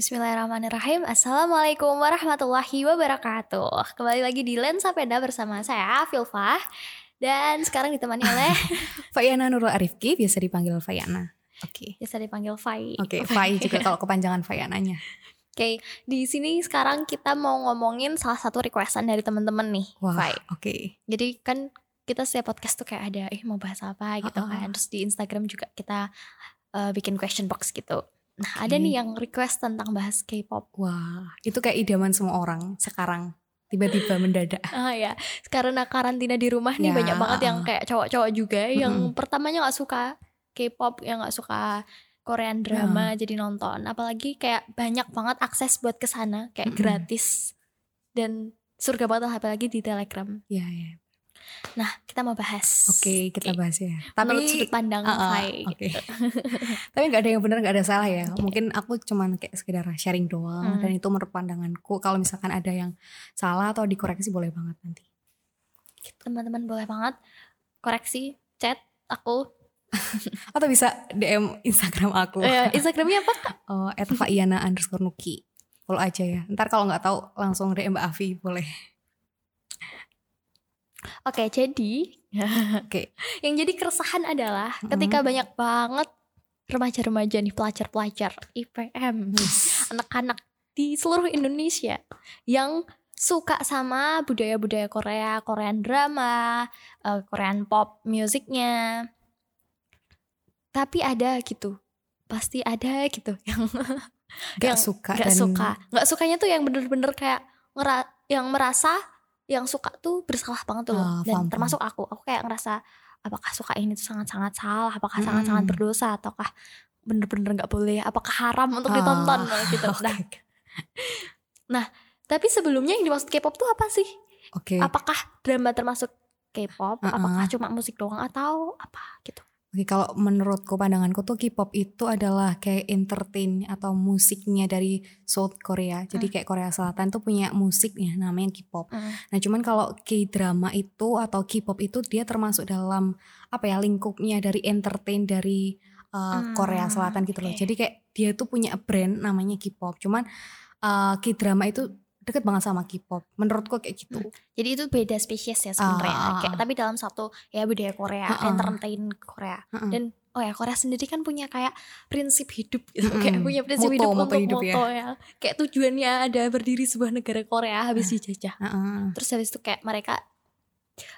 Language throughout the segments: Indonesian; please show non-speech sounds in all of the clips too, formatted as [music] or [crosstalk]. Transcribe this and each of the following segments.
Bismillahirrahmanirrahim Assalamualaikum warahmatullahi wabarakatuh Kembali lagi di Lensa Peda bersama saya Filfah Dan sekarang ditemani oleh [laughs] Fayana Nurul Arifki biasa dipanggil Fayana. Oke. Biasa dipanggil Fai Oke, Fai juga kalau kepanjangan Fayananya. Oke, di sini sekarang kita mau ngomongin salah satu requestan dari teman-teman nih Wah, Fai oke. Jadi kan kita setiap podcast tuh kayak ada Eh mau bahas apa gitu Uh-uh. kan Terus di Instagram juga kita eh, bikin question box gitu Nah ada Oke. nih yang request tentang bahas K-pop Wah, itu kayak idaman semua orang sekarang. Tiba-tiba mendadak. [laughs] Ah ya, karena karantina di rumah nih Ya, banyak banget yang kayak cowok-cowok juga yang Mm-mm. pertamanya nggak suka K-pop, yang nggak suka Korean drama jadi nonton. Apalagi kayak banyak banget akses buat ke sana kayak Mm-mm. gratis dan surga banget apalagi di Telegram. Iya, iya. Nah, kita mau bahas. Oke, kita Oke. bahas ya. Menurut Tapi sudut pandang Uh-uh, Fai. oke. [laughs] Tapi nggak ada yang benar, nggak ada salah ya. Mungkin aku cuman kayak sekedar sharing doang Hmm. dan itu menurut pandanganku. Kalau misalkan ada yang salah atau dikoreksi boleh banget nanti. Teman-teman boleh banget koreksi chat aku. [laughs] Atau bisa DM Instagram aku. Eh, Instagramnya apa? [laughs] Oh, at Faiana underscore Nuki. Follow aja ya. Ntar kalau nggak tahu langsung DM Mbak Avi boleh. Oke, jadi [laughs] Oke. Yang jadi keresahan adalah ketika banyak banget remaja-remaja nih pelajar-pelajar IPM, anak-anak di seluruh Indonesia yang suka sama budaya-budaya Korea, Korean drama, eh, Korean pop musiknya. Tapi ada gitu, pasti ada gitu [laughs] yang Gak Yang suka nggak dan suka. Nggak sukanya tuh yang bener-bener kayak ngera yang merasa yang suka tuh bersalah banget tuh loh. Ah, Dan paham, termasuk aku. Aku kayak ngerasa apakah suka ini tuh sangat-sangat salah, apakah Mm-mm. sangat-sangat berdosa ataukah bener-bener nggak boleh, apakah haram untuk Ah, ditonton gitu. [laughs] Oke. Nah, tapi sebelumnya yang dimaksud K-pop tuh apa sih? Oke. Apakah drama termasuk K-pop? Uh-uh. Apakah cuma musik doang atau apa gitu? Oke, kalau menurutku pandanganku tuh K-pop itu adalah kayak entertain atau musiknya dari South Korea. Jadi Hmm. kayak Korea Selatan tuh punya musik ya namanya K-pop. Mm. Nah, cuman kalau K-drama itu atau K-pop itu dia termasuk dalam apa ya lingkupnya dari entertain dari uh, Hmm, Korea Selatan gitu loh. oke. Jadi kayak dia tuh punya brand namanya K-pop. Cuman uh, K-drama itu deket banget sama K-pop. Menurutku kayak gitu. Jadi itu beda spesies ya sebenarnya. Ah, ah, Kayak tapi dalam satu ya budaya Korea, Ah, ah. entertain Korea. Heeh. Dan oh ya Korea sendiri kan punya kayak prinsip hidup gitu. Mm-mm. Kayak punya prinsip Moto, hidup moto untuk hidup ya. moto ya. Kayak tujuannya ada berdiri sebuah negara Korea habis dijajah. Heeh. Terus habis itu kayak mereka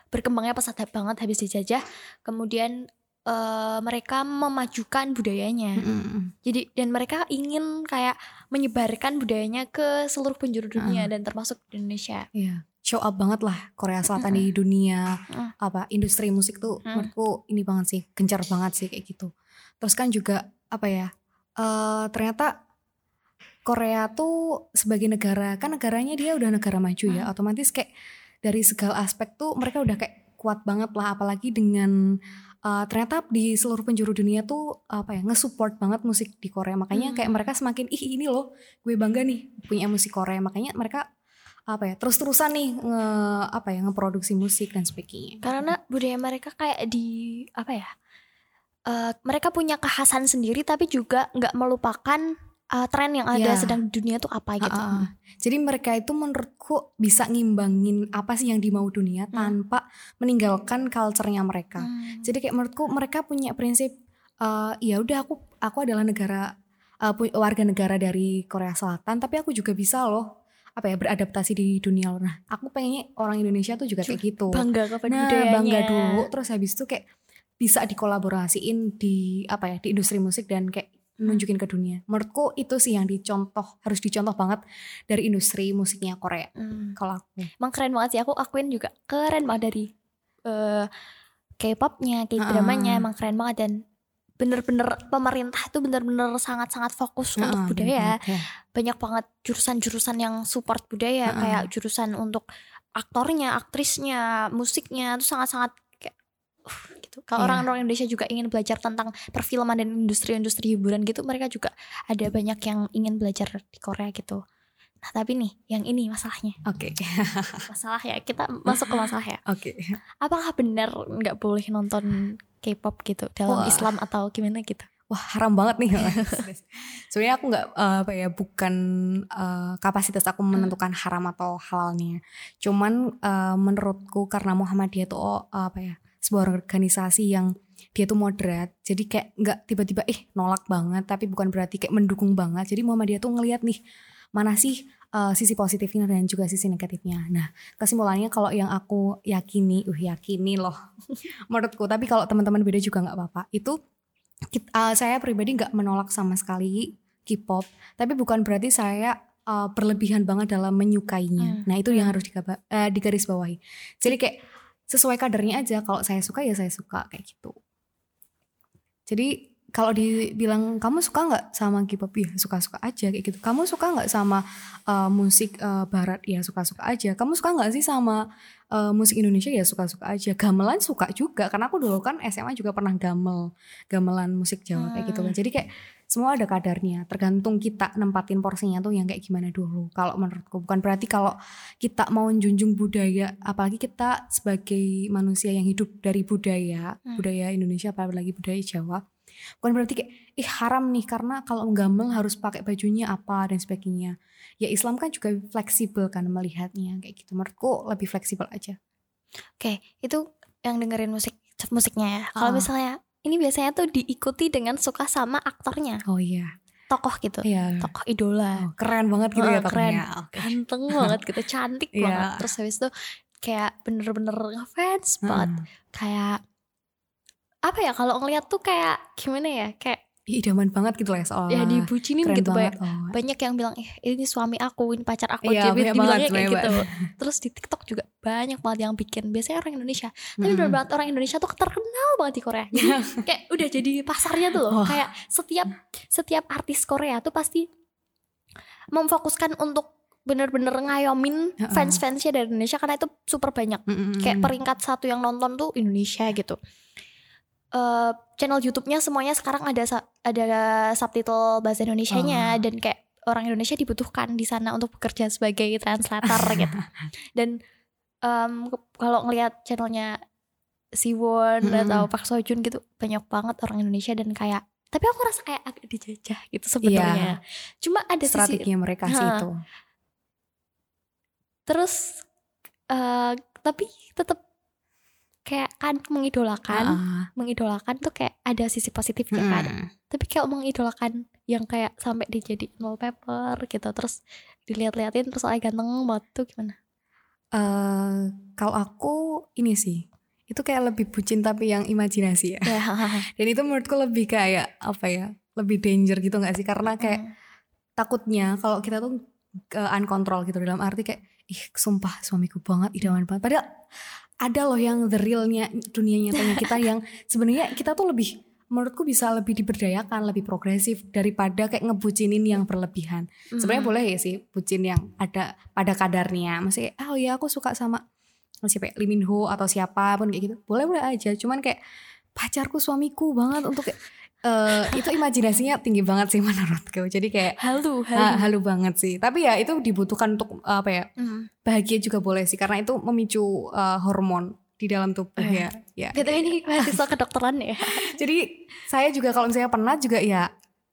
berkembangnya pesat banget habis dijajah. Kemudian eh, mereka memajukan budayanya. Mm-mm. Jadi dan mereka ingin kayak menyebarkan budayanya ke seluruh penjuru dunia dan termasuk Indonesia. Iya, show up banget lah Korea Selatan di dunia Mm. apa industri musik tuh Mm. menurutku ini banget sih, gencar banget sih kayak gitu. Terus kan juga apa ya? eh ternyata Korea tuh sebagai negara kan negaranya dia udah negara maju ya, Mm. otomatis kayak dari segala aspek tuh mereka udah kayak kuat banget lah apalagi dengan eh, ternyata di seluruh penjuru dunia tuh apa ya nge-support banget musik di Korea makanya Mm. kayak mereka semakin ih ini loh gue bangga nih punya musik Korea makanya mereka apa ya terus-terusan nih nge apa ya ngeproduksi musik dan sebagainya. karena budaya mereka kayak di apa ya eh, mereka punya kekhasan sendiri tapi juga nggak melupakan eh, tren yang ada Ya. sedang di dunia tuh apa gitu Ah, ah. Jadi mereka itu menurutku bisa ngimbangin apa sih yang dimau dunia Hmm. tanpa meninggalkan culture-nya mereka. Hmm. Jadi kayak menurutku mereka punya prinsip eh, ya udah aku aku adalah negara pu- warga negara dari Korea Selatan tapi aku juga bisa loh apa ya beradaptasi di dunia luar. Nah, aku pengennya orang Indonesia tuh juga kayak gitu. bangga kepada nah, budayanya bangga dulu terus habis itu kayak bisa dikolaborasiin di apa ya di industri musik dan kayak nunjukin ke dunia. Menurutku itu sih yang dicontoh harus dicontoh banget dari industri musiknya Korea. Hmm. Kalau aku. emang keren banget sih aku akuin juga keren banget dari eh, K-popnya K-dramanya Ah. emang keren banget dan bener-bener pemerintah itu bener-bener sangat-sangat fokus untuk Heeh, budaya ya. banyak banget jurusan-jurusan yang support budaya Heeh. kayak jurusan untuk aktornya, aktrisnya, musiknya itu sangat-sangat uh, gitu. Kalau Iya. orang-orang Indonesia juga ingin belajar tentang perfilman dan industri-industri hiburan gitu, mereka juga ada banyak yang ingin belajar di Korea gitu. Nah tapi nih, yang ini masalahnya, Oke. [laughs] masalah ya kita masuk ke masalah ya. Oke. Apakah benar nggak boleh nonton K-pop gitu dalam Wah. Islam atau gimana gitu? wah haram banget nih [laughs] sebenarnya aku nggak uh, apa ya bukan uh, kapasitas aku menentukan haram atau halalnya cuman uh, menurutku karena Muhammadiyah itu uh, apa ya sebuah organisasi yang dia tuh moderat jadi kayak nggak tiba-tiba eh nolak banget tapi bukan berarti kayak mendukung banget jadi Muhammadiyah tuh ngelihat nih mana sih uh, sisi positifnya dan juga sisi negatifnya. Nah, kesimpulannya kalau yang aku yakini, uh yakini loh, [laughs] menurutku. Tapi kalau teman-teman beda juga nggak apa-apa. Itu uh, saya pribadi nggak menolak sama sekali K-pop, tapi bukan berarti saya uh, berlebihan banget dalam menyukainya. Hmm. Nah itu yang harus digaba, uh, digarisbawahi. Jadi kayak sesuai kadernya aja. Kalau saya suka ya saya suka kayak gitu. Jadi kalau dibilang kamu suka nggak sama K-pop ya suka-suka aja kayak gitu. Kamu suka nggak sama uh, musik uh, barat ya suka-suka aja. Kamu suka nggak sih sama uh, musik Indonesia ya suka-suka aja. Gamelan suka juga karena aku dulu kan SMA juga pernah gamel gamelan musik Jawa kayak gitu kan. Hmm. Jadi kayak semua ada kadarnya. Tergantung kita nempatin porsinya tuh yang kayak gimana dulu. Kalau menurutku bukan berarti kalau kita mau junjung budaya, apalagi kita sebagai manusia yang hidup dari budaya, hmm. budaya Indonesia apalagi budaya Jawa Bukan berarti kayak ih haram nih karena kalau gamel harus pakai bajunya apa dan sebagainya. Ya Islam kan juga fleksibel kan melihatnya kayak gitu. Menurutku lebih fleksibel aja. Oke, itu yang dengerin musik musiknya ya. Kalau uh. misalnya ini biasanya tuh diikuti dengan suka sama aktornya. Oh iya. Tokoh gitu, iya. tokoh idola. Oh, keren banget gitu oh, ya tokohnya. Keren, okay. ganteng [laughs] banget gitu, cantik yeah. banget. Terus habis itu kayak bener-bener ngefans hmm. banget. Kayak apa ya kalau ngeliat tuh kayak gimana ya kayak idaman banget gitu lah ya soalnya ya dibucinin gitu banget. banyak oh. banyak yang bilang eh ini suami aku ini pacar aku iya, jadi dibilangnya kayak gitu [laughs] terus di TikTok juga banyak banget yang bikin biasanya orang Indonesia tapi hmm. banget orang Indonesia tuh terkenal banget di Korea jadi [laughs] kayak udah jadi pasarnya tuh loh oh. kayak setiap setiap artis Korea tuh pasti memfokuskan untuk bener-bener ngayomin fans-fansnya dari Indonesia karena itu super banyak mm -hmm. kayak peringkat satu yang nonton tuh Indonesia gitu uh, channel YouTube-nya semuanya sekarang ada ada subtitle bahasa Indonesia-nya oh. dan kayak orang Indonesia dibutuhkan di sana untuk bekerja sebagai translator [laughs] gitu. Dan um, kalau ngelihat channelnya Siwon hmm. atau Park Seo Joon gitu banyak banget orang Indonesia dan kayak tapi aku rasa kayak agak dijajah gitu sebenarnya. Yeah. Cuma ada strategi mereka sih itu. Terus uh, tapi tetap kayak kan mengidolakan uh. mengidolakan tuh kayak ada sisi positifnya hmm. kan tapi kayak mengidolakan yang kayak sampai dijadi wallpaper gitu terus dilihat-liatin terus soalnya ganteng banget tuh gimana uh, kalau aku ini sih itu kayak lebih bucin tapi yang imajinasi ya [laughs] dan itu menurutku lebih kayak apa ya lebih danger gitu nggak sih karena kayak hmm. takutnya kalau kita tuh ke uncontrol gitu dalam arti kayak ih sumpah suamiku banget idaman banget padahal ada loh yang the realnya dunia nyatanya kita yang sebenarnya kita tuh lebih menurutku bisa lebih diberdayakan, lebih progresif daripada kayak ngebucinin yang berlebihan. Mm. Sebenarnya boleh ya sih bucin yang ada pada kadarnya. Masih oh ya aku suka sama siapa ya, Lee Min Ho atau siapa pun kayak gitu. Boleh-boleh aja. Cuman kayak pacarku suamiku banget untuk kayak uh, itu imajinasinya tinggi banget sih [laughs] menurutku. Jadi kayak halu, halu. Uh, halu banget sih. Tapi ya itu dibutuhkan untuk uh, apa ya? Mm. Bahagia juga boleh sih karena itu memicu uh, hormon di dalam tubuh eh. ya. Ya. Gitu ini mahasiswa kedokteran ya. [laughs] Jadi saya juga kalau misalnya pernah juga ya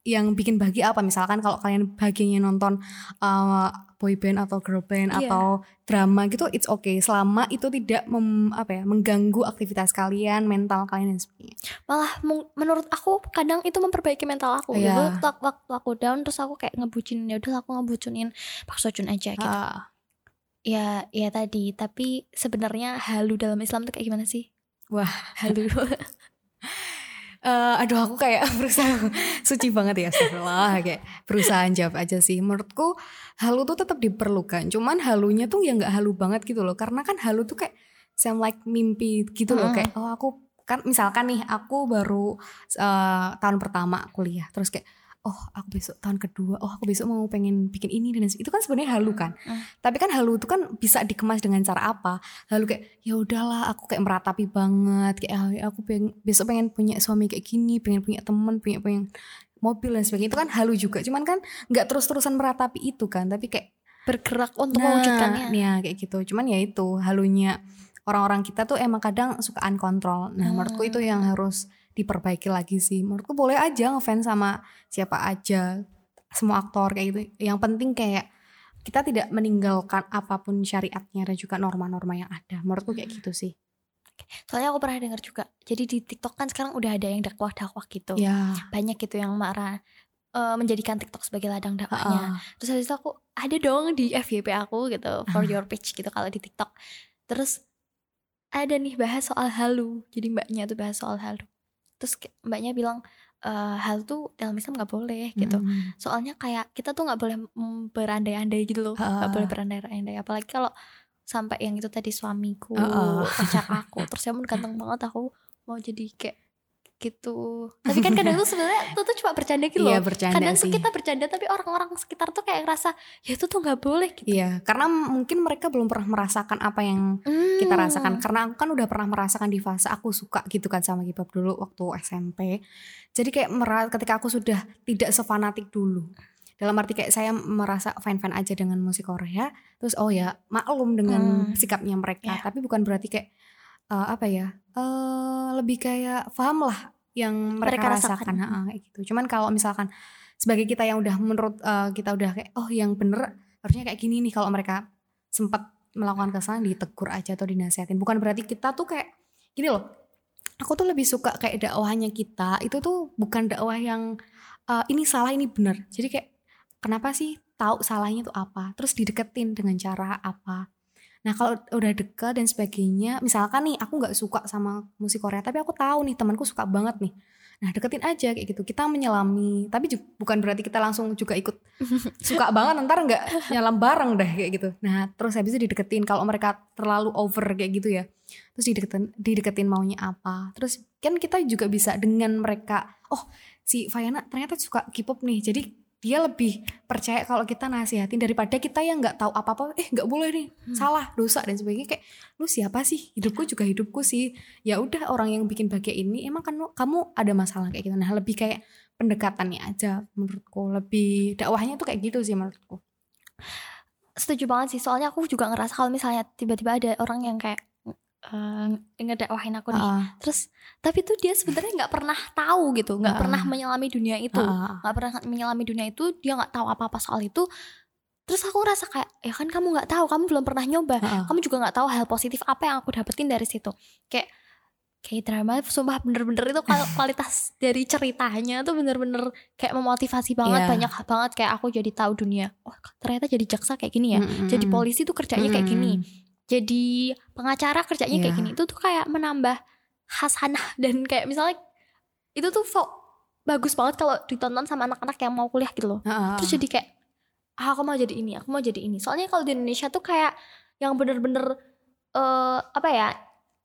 yang bikin bahagia apa? Misalkan kalau kalian bahagianya nonton uh, boy band atau girl band yeah. atau drama gitu it's okay. Selama itu tidak mem, apa ya mengganggu aktivitas kalian mental kalian dan sebagainya. Malah menurut aku kadang itu memperbaiki mental aku. Yeah. gitu waktu aku down terus aku kayak ngebucin ya udah aku ngebucinin Pak Sojun aja gitu. Uh. ya ya tadi. Tapi sebenarnya halu dalam Islam tuh kayak gimana sih? Wah. Halu [laughs] uh, aduh aku kayak [laughs] berusaha suci banget ya setelah kayak berusaha jawab aja sih. Menurutku halu tuh tetap diperlukan cuman halunya tuh ya nggak halu banget gitu loh karena kan halu tuh kayak same like mimpi gitu loh kayak oh aku kan misalkan nih aku baru uh, tahun pertama kuliah terus kayak oh aku besok tahun kedua oh aku besok mau pengen bikin ini dan itu kan sebenarnya halu kan? Mm. tapi kan halu itu kan bisa dikemas dengan cara apa? Halu kayak ya udahlah aku kayak meratapi banget kayak ah, aku pengen besok pengen punya suami kayak gini pengen punya teman punya pengen mobil dan sebagainya. Itu kan halu juga. Cuman kan nggak terus terusan meratapi itu kan tapi kayak bergerak untuk nah, mewujudkannya. ya kayak gitu. Cuman ya itu halunya orang-orang kita tuh emang kadang suka uncontrol. Nah hmm. menurutku itu yang harus diperbaiki lagi sih. Menurutku boleh aja ngefans sama siapa aja, semua aktor kayak gitu. Yang penting kayak kita tidak meninggalkan apa pun syariatnya dan juga norma-norma yang ada. Menurutku kayak gitu sih. Soalnya aku pernah dengar juga. Jadi di TikTok kan sekarang udah ada yang dakwah-dakwah gitu. Ya. Banyak gitu yang marah eh, menjadikan TikTok sebagai ladang dakwahnya. Terus habis itu aku ada dong di FYP aku gitu for Ah. your page gitu kalau di TikTok. Terus ada nih bahas soal halu. Jadi mbaknya tuh bahas soal halu. Terus mbaknya bilang eh hal tuh dalam Islam nggak boleh gitu. Mm-mm. Soalnya kayak kita tuh nggak boleh mm, berandai-andai gitu loh. Nggak Ah. boleh berandai-andai. Apalagi kalau sampai yang itu tadi suamiku, Ah. pacar aku. Terus ya ganteng banget aku mau jadi kayak gitu. Tapi kan kadang tuh sebenarnya itu tuh cuma bercanda gitu loh Iya bercanda kadang sih. tuh kita bercanda tapi orang-orang sekitar tuh kayak ngerasa ya itu tuh nggak boleh gitu Iya, karena mungkin mereka belum pernah merasakan apa yang kita Hmm. rasakan. Karena aku kan udah pernah merasakan di fase aku suka gitu kan sama K-pop dulu waktu SMP. Jadi kayak ketika aku sudah tidak sefanatik dulu. Dalam arti kayak saya merasa fan-fan aja dengan musik Korea. Terus oh ya maklum dengan Hmm. sikapnya mereka. Iya. Tapi bukan berarti kayak eh, apa ya? eh lebih kayak paham lah yang mereka, Mereka rasakan. rasakan. Ha-ha, kayak gitu. Cuman kalau misalkan sebagai kita yang udah menurut eh, kita udah kayak oh yang bener harusnya kayak gini nih kalau mereka sempat melakukan kesalahan ditegur aja atau dinasihatin bukan berarti kita tuh kayak gini loh aku tuh lebih suka kayak dakwahnya kita itu tuh bukan dakwah yang eh, ini salah ini benar jadi kayak kenapa sih tahu salahnya tuh apa terus dideketin dengan cara apa nah kalau udah deket dan sebagainya misalkan nih aku nggak suka sama musik Korea tapi aku tahu nih temanku suka banget nih. Nah deketin aja kayak gitu. Kita menyelami tapi ju- bukan berarti kita langsung juga ikut [laughs] suka banget ntar nggak nyelam bareng deh kayak gitu. Nah terus habis itu dideketin kalau mereka terlalu over kayak gitu ya. Terus dideketin dideketin maunya apa. Terus kan kita juga bisa dengan mereka oh si Fayana ternyata suka K-pop nih jadi dia lebih percaya kalau kita nasihatin daripada kita yang nggak tahu apa-apa eh nggak boleh nih Hmm. salah dosa dan sebagainya. Kayak lu siapa sih? Hidupku juga hidupku sih. Ya udah orang yang bikin bahagia ini emang kan kamu ada masalah kayak gitu. Nah lebih kayak pendekatannya aja menurutku. Lebih dakwahnya tuh kayak gitu sih menurutku. Setuju banget sih. Soalnya aku juga ngerasa kalau misalnya tiba-tiba ada orang yang kayak eh, ngedakwahin aku nih Heeh, terus tapi tuh dia sebenarnya nggak pernah tahu gitu nggak Ah. pernah menyelami dunia itu nggak pernah menyelami dunia itu dia nggak tahu apa-apa soal itu terus aku ngerasa kayak ya kan kamu nggak tahu kamu belum pernah nyoba Heeh. kamu juga nggak tahu hal positif apa yang aku dapetin dari situ kayak kayak drama sumpah bener-bener itu kual- [laughs] kualitas dari ceritanya tuh bener-bener kayak memotivasi banget Iya. banyak banget kayak aku jadi tahu dunia oh ternyata jadi jaksa kayak gini ya jadi Mm-mm. polisi tuh kerjanya kayak gini. Jadi pengacara kerjanya kayak Iya. gini itu tuh kayak menambah hasanah [laughs] dan kayak misalnya itu tuh fo- bagus banget kalau ditonton sama anak-anak yang mau kuliah gitu loh Heeh. terus jadi kayak ah, aku mau jadi ini aku mau jadi ini soalnya kalau di Indonesia tuh kayak yang bener-bener eh apa ya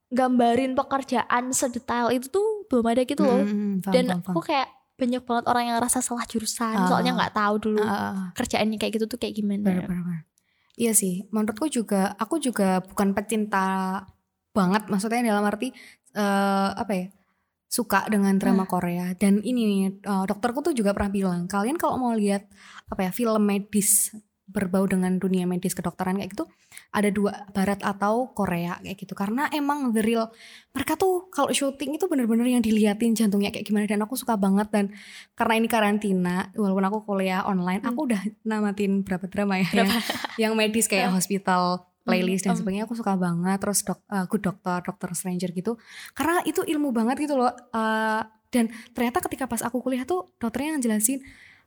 gambarin pekerjaan sedetail itu tuh belum ada gitu loh paham, dan paham, aku kayak banyak banget orang yang rasa salah jurusan Ah. soalnya nggak tahu dulu Heeh. kerjaannya kayak gitu tuh kayak gimana Bener, bener, bener. Iya sih, menurutku juga aku juga bukan pecinta banget, maksudnya dalam arti eh, apa ya suka dengan drama Korea. Dan ini nih eh, dokterku tuh juga pernah bilang kalian kalau mau lihat apa ya film medis berbau dengan dunia medis kedokteran kayak gitu ada dua barat atau Korea kayak gitu. Karena emang the real mereka tuh kalau syuting itu bener-bener yang diliatin jantungnya kayak gimana. Dan aku suka banget dan karena ini karantina walaupun aku kuliah online Hmm. aku udah namatin berapa drama ya Berapa? yang, [laughs] yang medis kayak [laughs] hospital playlist dan Hmm, sebagainya aku suka banget. Terus dok, eh, good doctor dokter stranger gitu. Karena itu ilmu banget gitu loh Eh, dan ternyata ketika pas aku kuliah tuh dokternya yang jelasin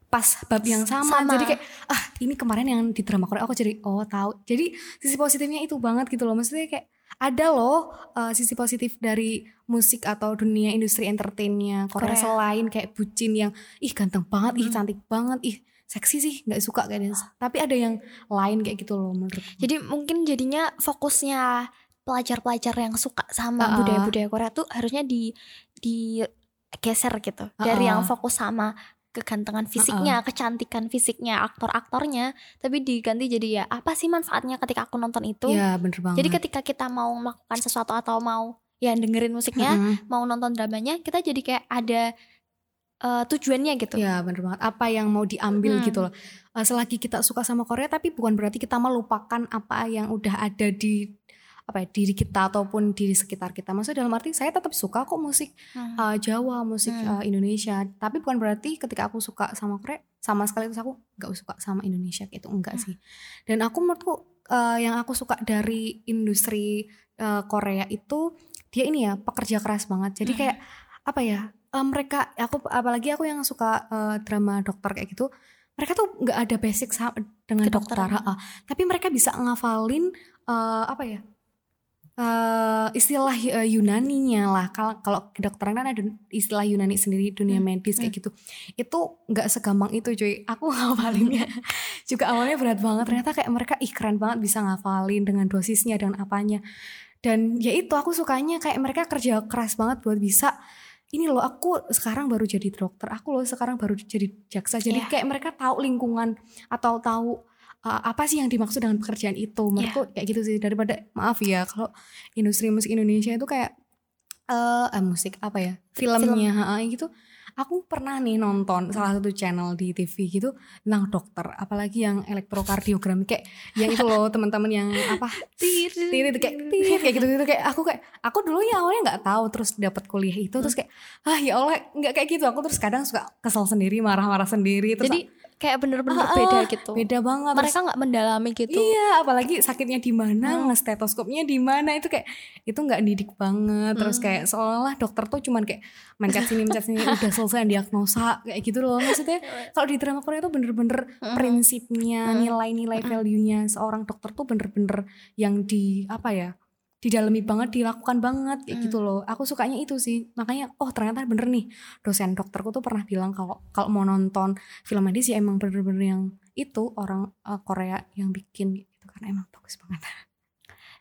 pas bab yang sama, Sama. jadi kayak ah ini kemarin yang di drama Korea aku jadi oh tahu jadi sisi positifnya itu banget gitu loh maksudnya kayak ada loh eh, sisi positif dari musik atau dunia industri entertainnya Korea, Korea. selain kayak bucin yang ih ganteng banget ih Hmm. cantik banget ih seksi sih nggak suka kayaknya tapi ada yang lain kayak gitu loh menurut Jadi mungkin jadinya fokusnya pelajar-pelajar yang suka sama Ah. budaya-budaya Korea tuh harusnya di digeser gitu dari Ah. yang fokus sama kegantengan fisiknya, kecantikan fisiknya, aktor-aktornya, tapi diganti jadi ya apa sih manfaatnya ketika aku nonton itu? Iya bener banget Jadi ketika kita mau melakukan sesuatu atau mau ya dengerin musiknya, Mm-mm. mau nonton dramanya, kita jadi kayak ada eh, tujuannya gitu. Iya bener banget apa yang mau diambil Hmm. gitu loh Eh, selagi kita suka sama Korea tapi bukan berarti kita melupakan apa yang udah ada di apa ya diri kita ataupun di sekitar kita. Maksudnya dalam arti saya tetap suka kok musik Hmm. uh, Jawa, musik Hmm. uh, Indonesia. Tapi bukan berarti ketika aku suka sama Korea sama sekali terus aku nggak suka sama Indonesia gitu enggak Hmm. sih. Dan aku menurutku uh, yang aku suka dari industri uh, Korea itu dia ini ya pekerja keras banget. Jadi Hmm. kayak apa ya? uh, mereka aku apalagi aku yang suka uh, drama dokter kayak gitu. Mereka tuh nggak ada basic sa- dengan dokter, Kedokteran. ha-ha. tapi mereka bisa ngafalin uh, apa ya? Eh istilah uh, Yunaninya lah. Kalau kalau kedokteran kan ada istilah Yunani sendiri dunia Hmm, medis kayak gitu. Itu nggak segampang itu cuy. Aku [laughs] ngafalinnya. Juga awalnya berat banget. Ternyata kayak mereka ih keren banget bisa ngafalin dengan dosisnya dan apanya. Dan ya itu aku sukanya kayak mereka kerja keras banget buat bisa ini loh aku sekarang baru jadi dokter aku loh sekarang baru jadi jaksa. Jadi Iya. kayak mereka tahu lingkungan atau tahu uh, apa sih yang dimaksud dengan pekerjaan itu? Menurutku kayak gitu sih daripada maaf ya kalau industri musik Indonesia itu kayak eh eh, musik apa ya filmnya ha, gitu. Aku pernah nih nonton salah satu channel di TV gitu tentang dokter apalagi yang elektrokardiogram kayak yang itu loh teman-teman yang apa Tir, tiri kayak tir. kayak gitu gitu kayak aku kayak aku dulu ya awalnya nggak tahu terus dapat kuliah itu terus kayak ah ya Allah nggak kayak gitu. Aku terus kadang suka kesel sendiri marah-marah sendiri terus Jadi kayak bener-bener Ah, beda gitu. beda banget terus Mereka nggak mendalami gitu. Iya, apalagi sakitnya di mana, Hmm. nge-stetoskopnya di mana itu kayak itu nggak didik banget. Terus Hmm. kayak seolah-olah dokter tuh cuman kayak mencet sini mencet sini udah selesai diagnosa kayak gitu loh. Maksudnya [laughs] kalau di drama Korea tuh bener-bener Mm-mm. prinsipnya, Hmm. nilai-nilai Mm-mm. value-nya seorang dokter tuh bener-bener yang di apa ya? Didalami banget, dilakukan banget kayak Hmm. gitu loh. Aku sukanya itu sih. Makanya oh ternyata bener nih. Dosen dokterku tuh pernah bilang kalau kalau mau nonton film medis ya emang bener-bener yang itu orang uh, Korea yang bikin gitu karena emang bagus banget.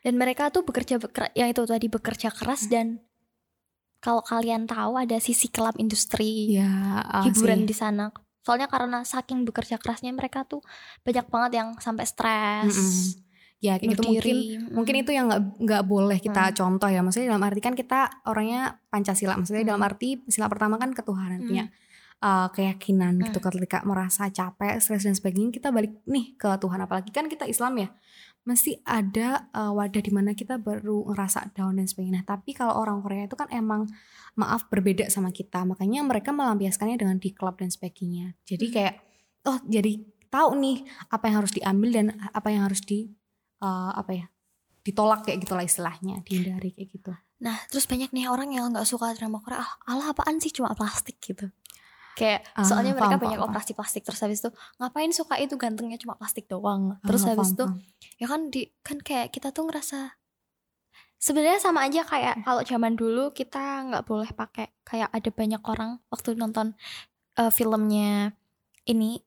Dan mereka tuh bekerja beker yang itu tadi bekerja keras dan kalau kalian tahu ada sisi kelam industri Ya, uh, hiburan di sana. Soalnya karena saking bekerja kerasnya mereka tuh banyak banget yang sampai stres. Mm-mm. Ya kayak gitu mungkin mungkin Mm. itu yang nggak nggak boleh kita Hmm. contoh ya. Maksudnya dalam arti kan kita orangnya Pancasila. Maksudnya Hmm. dalam arti sila pertama kan ketuhanan Hmm. punya uh, keyakinan gitu. Hmm. Ketika merasa capek, stres dan sebagainya kita balik nih ke Tuhan. Apalagi kan kita Islam ya. Mesti ada uh, wadah di mana kita baru ngerasa down dan sebagainya. Nah, tapi kalau orang Korea itu kan emang maaf berbeda sama kita. Makanya mereka melampiaskannya dengan di klub dan sebagainya. Jadi Hmm. kayak oh jadi tahu nih apa yang harus diambil dan apa yang harus di uh, apa ya ditolak kayak gitulah istilahnya dihindari kayak gitu Nah, terus banyak nih orang yang nggak suka drama Korea. Ah, alah apaan sih cuma plastik gitu. Kayak Ah, soalnya mereka paham, banyak paham, operasi plastik terus habis itu ngapain suka itu gantengnya cuma plastik doang. Terus Ah, habis paham, itu ya kan di kan kayak kita tuh ngerasa sebenarnya sama aja kayak kalau zaman dulu kita nggak boleh pakai kayak ada banyak orang waktu nonton eh, filmnya ini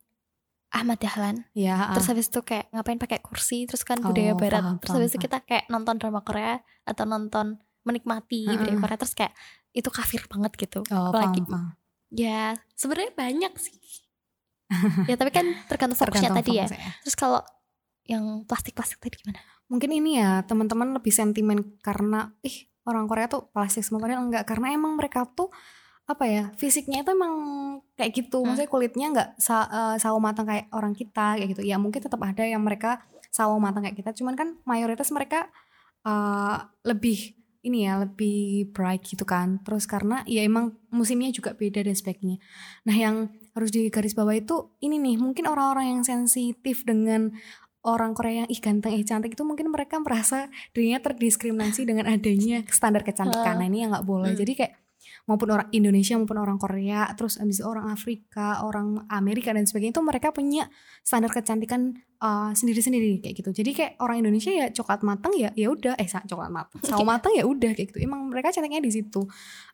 Ahmad Dahlan. Ya terus ah, habis itu kayak ngapain pakai kursi terus kan Oh, budaya barat. paham, terus paham, habis itu kita kayak nonton drama Korea atau nonton menikmati Heeh. budaya Korea terus kayak itu kafir banget gitu. Oh, apalagi paham, paham. ya sebenarnya banyak sih. [laughs] Ya tapi kan tergantung fokusnya Tergantung tadi ya. fokusnya. terus kalau yang plastik-plastik tadi gimana? Mungkin ini ya teman-teman lebih sentimen karena ih orang Korea tuh plastik semua padahal enggak. Karena emang mereka tuh apa ya fisiknya itu emang kayak gitu. Hmm. maksudnya kulitnya nggak sa eh, sawo matang kayak orang kita kayak gitu. Ya mungkin tetap ada yang mereka sawo matang kayak kita. Cuman kan mayoritas mereka eh, lebih ini ya lebih bright gitu kan. Terus karena ya emang musimnya juga beda dan sebagainya. Nah yang harus digarisbawahi itu ini nih. Mungkin orang-orang yang sensitif dengan orang Korea yang ih ganteng ih cantik itu mungkin mereka merasa dirinya terdiskriminasi dengan adanya standar kecantikan. Nah ini yang nggak boleh. Hmm. jadi kayak maupun orang Indonesia maupun orang Korea terus abis itu orang Afrika orang Amerika dan sebagainya itu mereka punya standar kecantikan uh, sendiri-sendiri kayak gitu. Jadi kayak orang Indonesia ya coklat matang ya ya udah. Eh coklat matang [laughs] sawo matang ya udah kayak gitu. Emang mereka cantiknya di situ.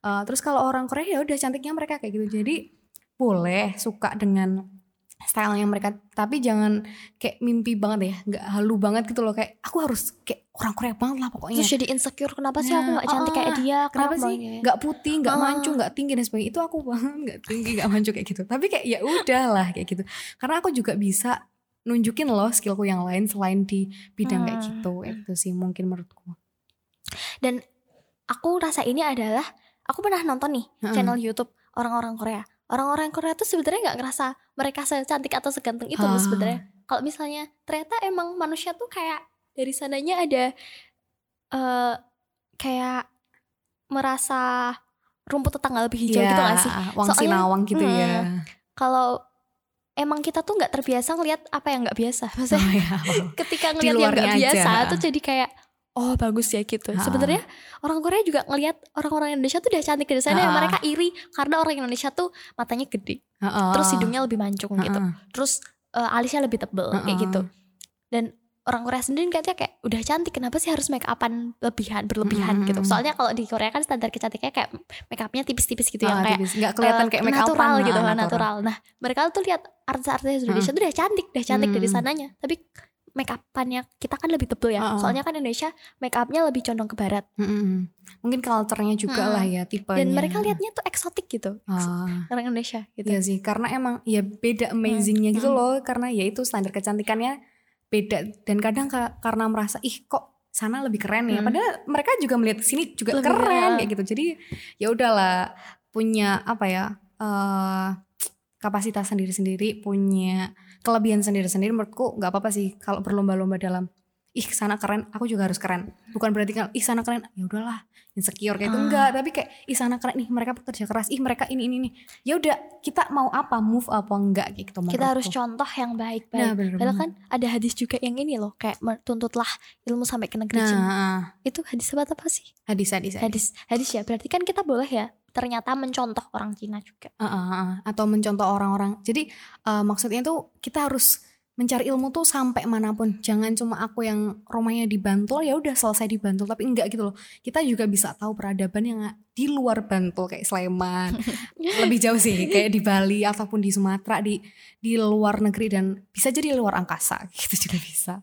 Uh, terus kalau orang Korea ya udah cantiknya mereka kayak gitu. Jadi boleh suka dengan stylenya mereka tapi jangan kayak mimpi banget ya nggak halu banget gitu loh. Kayak aku harus kayak orang Korea banget lah pokoknya. Terus jadi insecure kenapa sih aku Nah, nggak cantik ah, kayak dia? kenapa sih? banget? nggak putih nggak Ah. mancung nggak tinggi dan sebagainya. Itu aku banget nggak tinggi nggak mancung kayak gitu. Tapi kayak ya udahlah kayak gitu. Karena aku juga bisa nunjukin loh skillku yang lain selain di bidang kayak Hmm. gitu. Itu sih mungkin menurutku. Dan aku rasa ini adalah aku pernah nonton nih Heeh. channel YouTube orang-orang Korea orang-orang Korea tuh sebenarnya nggak ngerasa mereka secantik atau seganteng itu Ah. sebenarnya kalau misalnya ternyata emang manusia tuh kayak dari sananya ada eh kayak merasa rumput tetangga lebih hijau Iya, gitu gak sih? Wang Soalnya- Sinawang gitu Hmm. ya. Kalau emang kita tuh nggak terbiasa ngelihat apa yang nggak biasa. Maksudnya Oh, iya. ketika ngelihat yang nggak biasa aja. tuh jadi kayak oh bagus ya gitu. Ha. Sebenarnya orang Korea juga ngelihat orang-orang Indonesia tuh udah cantik dari sana. Ha. Mereka iri karena orang Indonesia tuh matanya gede, Heeh. terus hidungnya lebih mancung gitu, Heeh. terus eh, alisnya lebih tebel kayak gitu. Dan orang Korea sendiri katanya kayak udah cantik kenapa sih harus make upan lebihan berlebihan Mm-mm. gitu. Soalnya kalau di Korea kan standar kecantikannya kayak make upnya tipis-tipis gitu yang Ah, kayak nggak kelihatan eh, kayak make natural upan, gitu ah, kan natural. Nah mereka tuh lihat artis-artis Indonesia tuh udah cantik, udah cantik dari Hmm. sananya. Tapi make upannya kita kan lebih tebel ya. Ah, ah. Soalnya kan Indonesia make upnya lebih condong ke barat. Mm-mm. Mungkin culture-nya juga Mm-mm. lah ya tipenya. Dan mereka lihatnya tuh eksotik gitu. Ah, Orang Indonesia gitu. iya sih, karena emang ya beda amazingnya gitu Mm. loh, karena ya itu standar kecantikannya beda dan kadang ka- karena merasa ih kok sana lebih keren ya, Mm. padahal mereka juga melihat sini juga Lebih keren keren. kayak gitu. Jadi ya udahlah punya apa ya eh kapasitas sendiri-sendiri, punya kelebihan sendiri-sendiri. Menurutku nggak apa-apa sih kalau berlomba-lomba dalam ih sana keren, aku juga harus keren. Bukan berarti kan ih sana keren, ya udahlah insecure kayak itu Ah. enggak, tapi kayak ih sana keren nih mereka bekerja keras, ih mereka ini ini nih. Ya udah kita mau apa, move apa enggak kayak gitu Kita harus contoh yang baik-baik. Nah, bener Padahal kan ada hadis juga yang ini loh, kayak tuntutlah ilmu sampai ke negeri. Nah, Itu hadis apa apa sih? hadis hadis hadis. Hadis, hadis ya. Berarti kan kita boleh ya ternyata mencontoh orang Cina juga. Ah, ah, ah. atau mencontoh orang-orang. Jadi eh, maksudnya tuh kita harus mencari ilmu tuh sampai mana pun. Jangan cuma aku yang rumahnya di Bantul ya udah selesai di Bantul, tapi enggak gitu loh. Kita juga bisa tahu peradaban yang di luar Bantul kayak Sleman. [laughs] Lebih jauh sih kayak di Bali ataupun di Sumatera di di luar negeri dan bisa jadi luar angkasa [laughs] gitu juga bisa.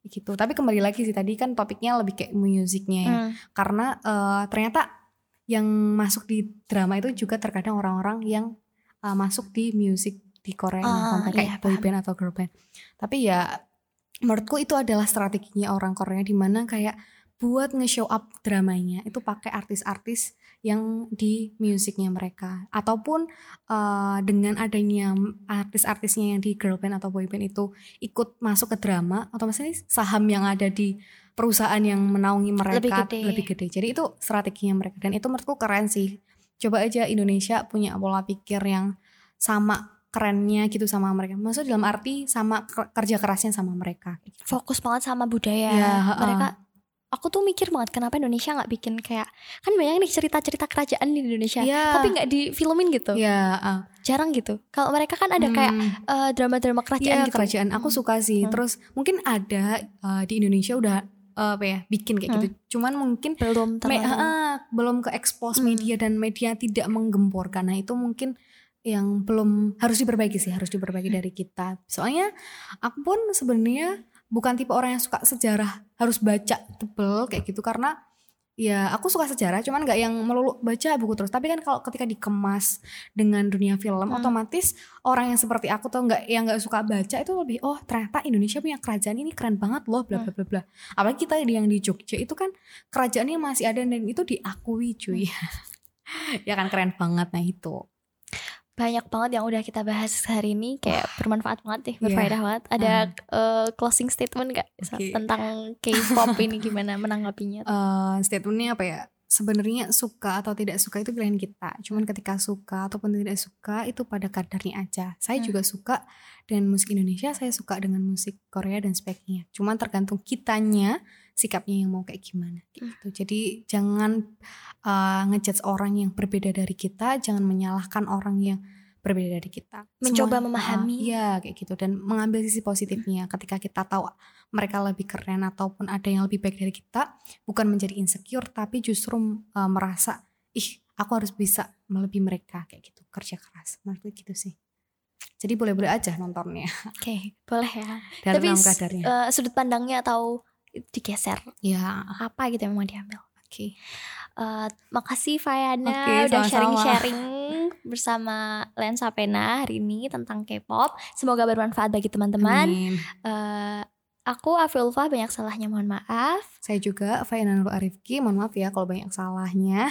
Gitu. Tapi kembali lagi sih tadi kan topiknya lebih kayak musiknya ya Hmm. karena eh, ternyata yang masuk di drama itu juga terkadang orang-orang yang eh, masuk di musik di Korea Ah, konten iya, kayak boy paham. band atau girl band. Tapi ya menurutku itu adalah strateginya orang Korea di mana kayak buat nge-show up dramanya itu pakai artis-artis yang di musiknya mereka ataupun eh, dengan adanya artis-artisnya yang di girl band atau boy band itu ikut masuk ke drama otomatis saham yang ada di perusahaan yang menaungi mereka Lebih gede. lebih gede. Jadi itu strateginya mereka dan itu menurutku keren sih. Coba aja Indonesia punya pola pikir yang sama kerennya gitu sama mereka. Maksudnya dalam arti sama ker- kerja kerasnya sama mereka. fokus banget sama budaya. Ha-ha. Mereka aku tuh mikir banget kenapa Indonesia nggak bikin kayak kan banyak nih cerita-cerita kerajaan di Indonesia, Iya. tapi nggak difilmin gitu. Ya, ah. Jarang gitu. Kalau mereka kan ada kayak Hmm. eh, drama-drama kerajaan Iya, gitu. kerajaan. Aku Hmm. suka sih. Hmm. Terus mungkin ada uh, di Indonesia udah uh, apa ya bikin kayak gitu. Cuman mungkin belum me- ah, belum ke expose Hmm. media dan media tidak menggemborkan. Nah itu mungkin yang belum harus diperbaiki sih, harus diperbaiki dari kita. Soalnya aku pun sebenarnya bukan tipe orang yang suka sejarah harus baca tebel kayak gitu karena ya aku suka sejarah cuman nggak yang melulu baca buku terus. Tapi kan kalau ketika dikemas dengan dunia film Hmm. otomatis orang yang seperti aku tuh nggak yang nggak suka baca itu lebih oh ternyata Indonesia punya kerajaan ini keren banget loh bla bla bla bla. Apalagi kita yang di Jogja itu kan kerajaannya masih ada dan itu diakui cuy. [laughs] Ya kan keren banget. Nah itu banyak banget yang udah kita bahas hari ini kayak bermanfaat banget nih, Iya. berfaedah banget. Ada eh, closing statement gak Oke. tentang K-pop ini gimana menanggapinya? [laughs] eh statementnya apa ya sebenarnya suka atau tidak suka itu pilihan kita cuman ketika suka ataupun tidak suka itu pada kadarnya aja saya Hmm. juga suka dengan musik Indonesia saya suka dengan musik Korea dan sebagainya cuman tergantung kitanya sikapnya yang mau kayak gimana Hmm. gitu. Jadi jangan uh, ngejudge orang yang berbeda dari kita jangan menyalahkan orang yang berbeda dari kita. Mencoba Semua- memahami. Iya kayak gitu. Dan mengambil sisi positifnya. Ketika kita tahu mereka lebih keren ataupun ada yang lebih baik dari kita bukan menjadi insecure tapi justru uh, merasa ih aku harus bisa melebihi mereka kayak gitu. Kerja keras. Menurutku gitu sih. Jadi boleh-boleh aja nontonnya. Oke, boleh ya. [laughs] dan Tapi dalam kadarnya. eh, sudut pandangnya atau digeser ya apa gitu yang mau diambil. oke Eh, makasih Fayana Oke, udah sharing-sharing bersama Lensa Pena hari ini tentang K-pop. Semoga bermanfaat bagi teman-teman. Eh, aku Afilfa banyak salahnya mohon maaf. saya juga Faiana Nur Arifki mohon maaf ya kalau banyak salahnya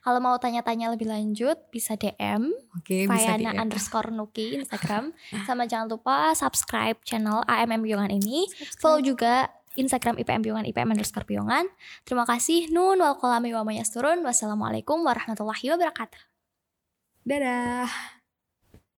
Kalau mau tanya-tanya lebih lanjut bisa DM oke bisa Fayana underscore Nuki Instagram. [laughs] Sama jangan lupa subscribe channel AMM Biongan ini. Follow juga Instagram IPM Piongan IPM underscore Piongan. Terima kasih. Nun wal kolami wa mayasturun. Wassalamualaikum warahmatullahi wabarakatuh. Dadah.